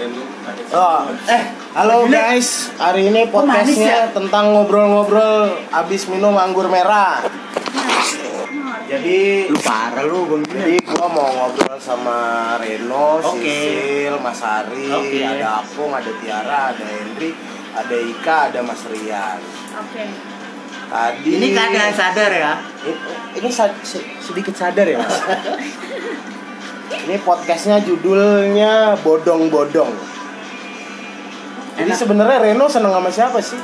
Oh, eh, halo guys. Hari ini podcastnya tentang ngobrol-ngobrol abis minum anggur merah. Jadi Lu parah lu bang jadi gua mau ngobrol sama Reno, Oke. Sisil, Mas Ari, Oke. ada Apung, ada Tiara, ada Hendrik, ada Ika, ada Mas Rian. Oke. Tadi Ini keadaan sadar ya ini, ini sa- se- sedikit sadar ya Mas. ini podcastnya judulnya bodong-bodong. Jadi sebenarnya Reno seneng sama siapa sih?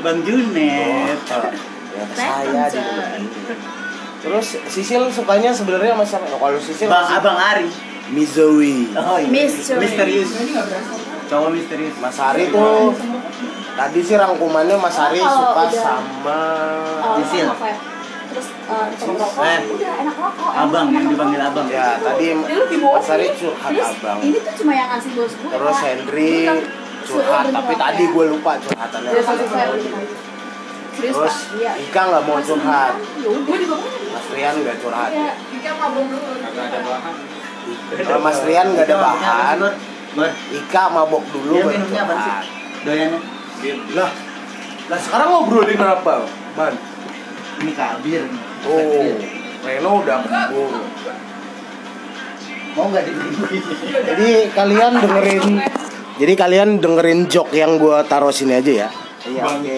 Bang Junet ya ke saya dibilang. Terus Sisil sukanya sebenarnya sama siapa? Oh, Kalau Sisil Bang masih- Abang Ari Mizowi. Oh iya Mystery. Misterius Cowok misterius Mas Ari tuh tadi sih rangkumannya Mas Ari Oh, suka udah- sama Oh, Sisil. ya? Terus eh, kita rokok, Eh. udah enak rokok. Abang enak yang dipanggil abang ya tadi Dia lebih bawa Mas Ari sih. curhat Terus abang. Ini tuh cuma yang ngasih bos gue. Terus. Henry kan curhat tapi tadi ya. gue lupa curhatannya. Serius Terus? Iya. Ika nggak mau curhat. Ya. Mas Rian nggak curhat. Iya. Ika mabung dulu. Kalau Mas Rian nggak ada bahan. Ika mabok dulu baru minumnya apa sih? curhat. Doyannya Lah, lah sekarang ngobrolin apa, Man? Ini kabir Oh, Reno udah kembung. Mau gak dibeli? Jadi kalian dengerin Jadi kalian dengerin jok yang gua taruh sini aja ya. Iya, oke.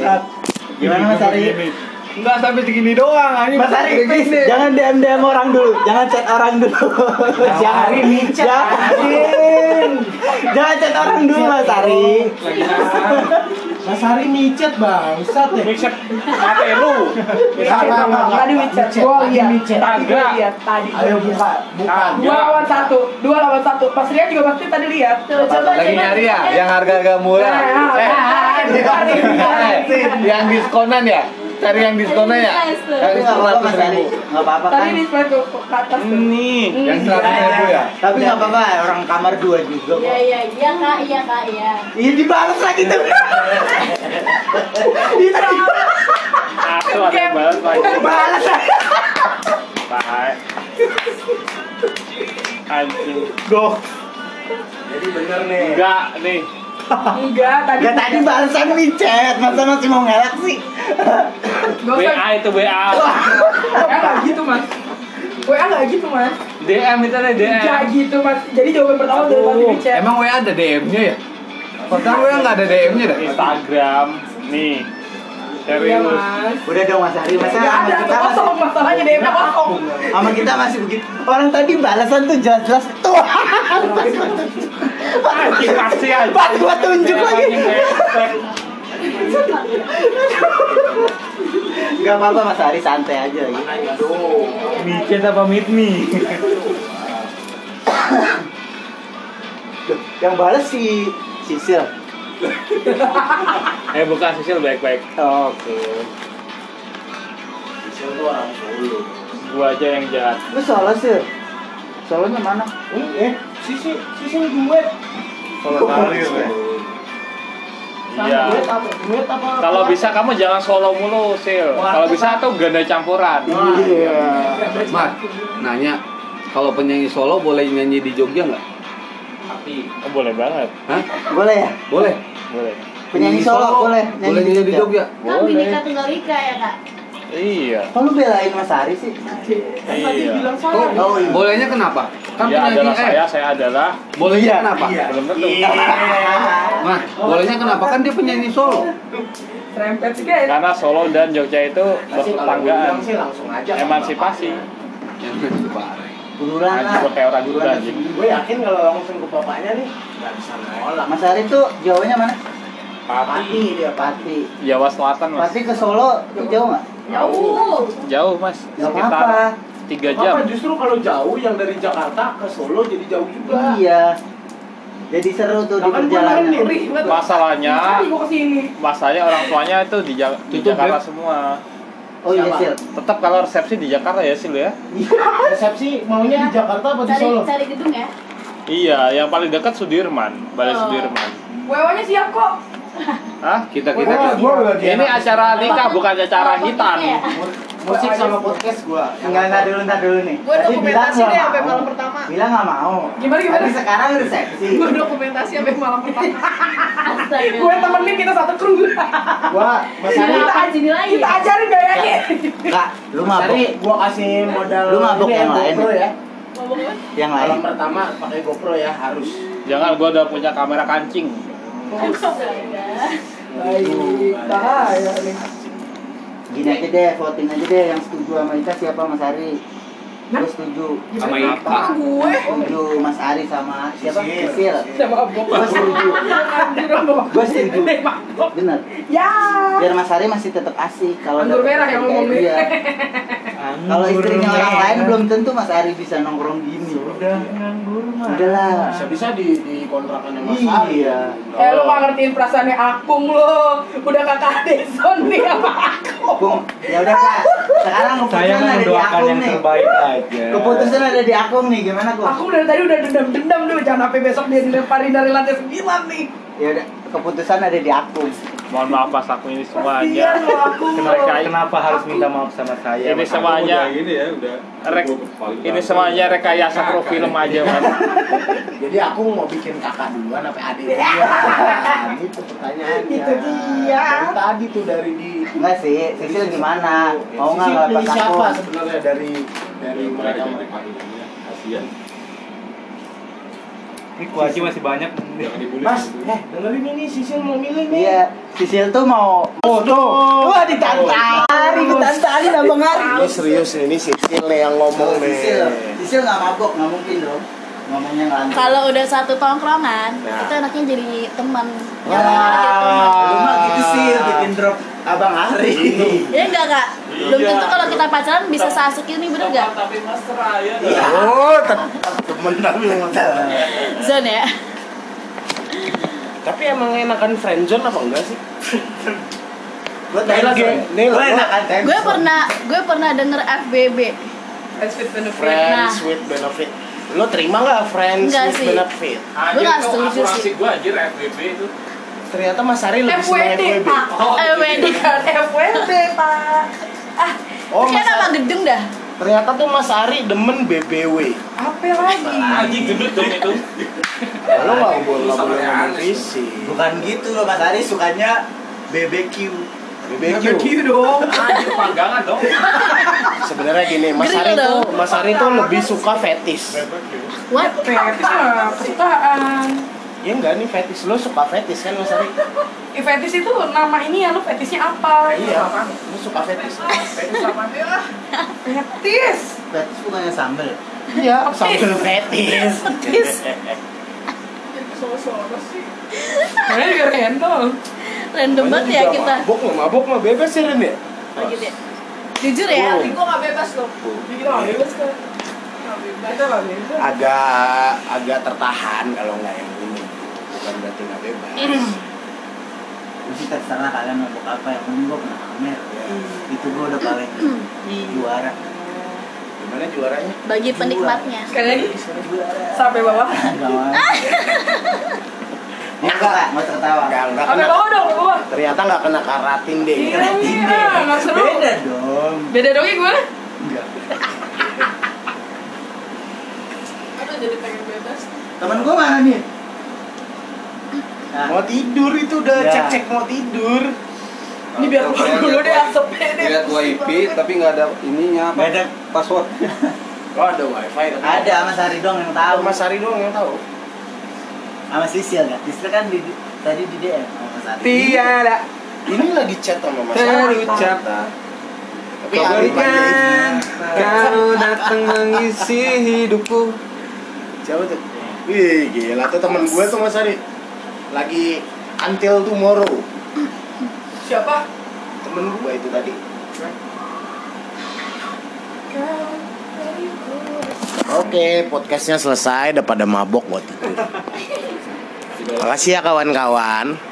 Gimana Mas Ari? Enggak sampai segini doang anjing. Mas Ari, please, jangan DM DM orang dulu, jangan chat orang dulu. jangan Ari micet, jangan, jangan chat orang dulu Mas Ari. Mas Hari micet bangsat ya. Mixer mati lu. Tadi micet, gua lihat, gua Kagak. lihat, tadi Ayo buka, buka. Dua lawan satu, dua lawan satu. Pas lihat juga pasti tadi lihat. Coba Lagi nyari ya yang harga-harga murah. Nah, Eh, nah, cari, cari. eh, yang diskonan ya? Cari yang diskonan ya? Yang Tapi nggak apa-apa seratus ribu. nggak apa-apa Tadi kan? Ini yang seratus ribu ya? Tapi nggak apa-apa, orang kamar dua juga Iya kok. iya iya kak iya kak iya. Iya dibalas lagi tuh. Itu Aku ada balas lagi. balas lagi. Bahaya. Anjing. Gok. Jadi bener nih. Enggak nih. Enggak, tadi. Gak tadi balasan micet, masa masih mau ngelak sih? Gak usah. WA itu WA. WA nggak gitu mas. WA nggak gitu mas. DM itu ada DM. Nggak gitu mas. Jadi jawaban pertama udah pasti micet. Emang WA ada DM-nya ya? Padahal WA nggak ada DM-nya dah. Instagram nih. Iya Serius. mas. Udah dong Mas Ari, masa Nggak sama ada, kita masih kosong masalahnya DM-nya kosong. sama kita masih begitu. Orang tadi balasan tuh jelas-jelas tuh. Pasti anjing. Pas gua tunjuk lagi. Gak apa-apa Mas Ari santai aja lagi. Micet apa meet me? Duh, yang balas si Sisil. Eh bukan Sisil baik-baik. Oke. Sisil tuh orang Solo. Gua aja yang jahat. Lu solo sih. Solonya mana? Eh, sisi sisi gue. Solo karir ya. Iya. Duet apa? Duet apa? Kalau bisa kamu jangan solo mulu, Sil. Kalau bisa tuh ganda campuran. Iya. Mas, nanya, kalau penyanyi solo boleh nyanyi di Jogja nggak? Oh, boleh banget. Hah? Boleh ya? Boleh. Boleh. Penyanyi solo boleh Boleh nyanyi di Jogja. Kan binika tunggal ika ya kak. Iya. Kok lu belain Mas Ari sih? Iya. Oh, Oh, iya. bolehnya kenapa? Kan Dia adalah eh, saya, saya adalah bolehnya Iya, kenapa? iya. belum tentu. Nah, bolehnya kenapa? Kan dia penyanyi solo. Serempet sih guys. Karena Solo dan Jogja itu kalau bertetanggaan. bilang sih langsung aja. Emansipasi. Yang Pak. Buruan lah. gua kayak orang Buruan. Gue yakin kalau langsung ke bapaknya nih nggak bisa nolak. Mas Ari tuh Jawanya mana? Pati. dia Pati. Jawa Selatan, Mas. Pati ke Solo jauh nggak? Jauh. Jauh, Mas. Gak Sekitar apa-apa. tiga jam. Apa justru kalau jauh yang dari Jakarta ke Solo jadi jauh juga. Iya. Jadi seru tuh di Nah, perjalanan. Masalahnya, masalahnya orang tuanya itu di, Ja- di Jakarta Beb. semua. Oh iya? Sil. Tetap kalau resepsi di Jakarta ya, Sil ya. Resepsi maunya di Jakarta apa di Cari Solo? cari gedung ya. Iya, yang paling dekat Sudirman, Balai Oh. Sudirman. WO-nya siap kok. Hah? Kita Gua kita gua lagi Ini enak. acara nikah bukan acara Oh, hitan. ya? musik sama podcast gua. Enggak enggak dulu entar dulu nih. Gua Tadi dokumentasi bilang deh nggak sampai mau. malam pertama. Bilang nggak mau. Gimana, gimana? Tapi sekarang resepsi. Gue dokumentasi sampai malam pertama. Astaga. Gue temenin kita satu kru. Gua Mas Sini Ari, apa sini lagi? Kita ajarin gayanya. Kak, lu mabuk. Gua kasih modal Lu mabuk yang ya, lain ya? ya. Yang Malam lain. pertama pakai GoPro ya harus. Jangan gua udah punya kamera kancing. Baik, bahaya nih. Gini aja deh, voting aja deh yang setuju sama Ika siapa Mas Ari. Nah? Gue setuju. Sama Ika. Ah, gue. Setuju Mas Ari sama siapa? Sisil. Udah mabok. Gue setuju. Gue setuju. Bener. Ya. Biar Mas Ari masih tetap asik kalau Anggur merah yang ngomong nih. Kalau istrinya orang lain belum tentu Mas Ari bisa nongkrong gini. Udah nganggur mah. Udahlah. Bisa-bisa di di kontrakannya Mas Ari Iya. ya. Eh lu gak ngertiin perasaannya Akung lo Udah kakak Deson nih sama Akung ya udah kak. Sekarang keputusan Saya ada di akung yang nih. terbaik aja. Keputusan ada di akung nih, gimana kok? Aku dari tadi udah dendam-dendam tuh Jangan sampai besok dia dilemparin dari lantai 9 nih Ya udah, keputusan ada di akung. Mohon maaf pas aku ini semuanya. Akung Kenapa, kenapa harus minta maaf sama saya? Ini Mas? semuanya ini ya udah. rek, ini semuanya rekayasa pro film aja, Man. Jadi aku mau bikin kakak duluan apa adik duluan? Itu pertanyaannya. Itu dia. Dari tadi tuh dari di Enggak sih, Sisil gimana? Mau nggak siapa sebenarnya dari dari mereka mereka? Kasihan. Ini kuaci masih banyak. Mas, eh dengerin ini Sisil mau milih nih. Iya, Sisil tuh mau Oh, tuh. Wah, ditantari, ditantari Abang Ari. Ini serius nih, ini Sisil nih yang ngomong nih. Sisil, Sisil nggak mabok, nggak mungkin dong. Ngomongnya nggak Kalau udah satu tongkrongan, Nah. itu enaknya jadi teman. Ya, lu mah gitu sih bikin drop Abang Ari. Ya enggak kak. Belum tentu kalau kita pacaran bisa seasik ini bener gak? Tapi Mas Raya. Oh, tetap temen tapi Zone ya. Tapi emang enakan friendzone apa enggak sih? Gue Nih lagi, nih Gue pernah gue pernah denger FBB. Friends with benefit Friends Nah. with benefit. Lo terima nggak friends Enggak with sih. benefit? Gua nggak setuju sih. gua anjir FBB itu. Ternyata Mas Ari lebih senang FWD FWB. Pak Eh, WD. Bukan FWD Pak Ah, Oh, kayak Mas nama gedung dah. Ternyata tuh Mas Ari demen BBW. Apa lagi? Anjing gendut dong itu. Lo nggak boleh nggak boleh ngomong fisik. Bukan gitu loh Mas Ari sukanya BBQ. BBQ. BBQ dong Anjir panggangan dong. Sebenarnya gini, Mas Ari tuh. Mas Ari tuh lebih suka fetis. What? Fetis mah kesukaan Ya enggak nih fetis lo suka fetis kan Mas Ari? Eh, Fetis itu nama ini ya, lu fetisnya apa? Iya, lo suka fetis. Fetis apa? Fetis Fetis bukannya sambel. Iya, sambil fetis. Fetis. Solo-solo sih Kayaknya juga random Random banget ya kita. Mabok nggak mabok mah bebas sih Rin ya? Oh, gitu ya. Jujur ya, Tapi gua gak bebas loh Kita gak bebas kan Kita gak bebas Agak agak tertahan kalau nggak yang ini. Bukan berarti nggak bebas. Gue sih terserah kalian mabok apa yang penting gue kena Amer. Itu gue udah paling juara. Gimana juaranya? bagi penikmatnya. Sekali lagi Sampai bawah Enggak mau. Enggak, enggak, tertawa. Enggak, enggak Sampai kena. bawah dong, bawah Ternyata nggak kena karatin deh. Iya, iya, gak seru Beda dong. Beda dong ya gimana? Enggak. Aduh jadi pengen bebas Temen gue mana nih? Nah, Mau tidur itu udah Ya. cek-cek mau tidur. Ini biar keluar dulu deh asapnya deh Lihat wifi tapi nggak ada ininya apa? Ada. Password. Oh ada wifi. ada sama Sari dong yang tahu. Mas Ari doang yang tahu. Sama Sisil kan? Sisil kan di, tadi di DM sama Sari. Tiada Ini lagi chat sama Mas Ari. terucap. Tapi Ari Kebaikan kau datang mengisi hidupku. Siapa tuh? Wih, gila tuh temen gue tuh Mas Ari. Lagi until tomorrow. Siapa? Temen gue itu tadi. Oke, podcastnya selesai. Udah pada mabok buat tidur. Makasih ya kawan-kawan.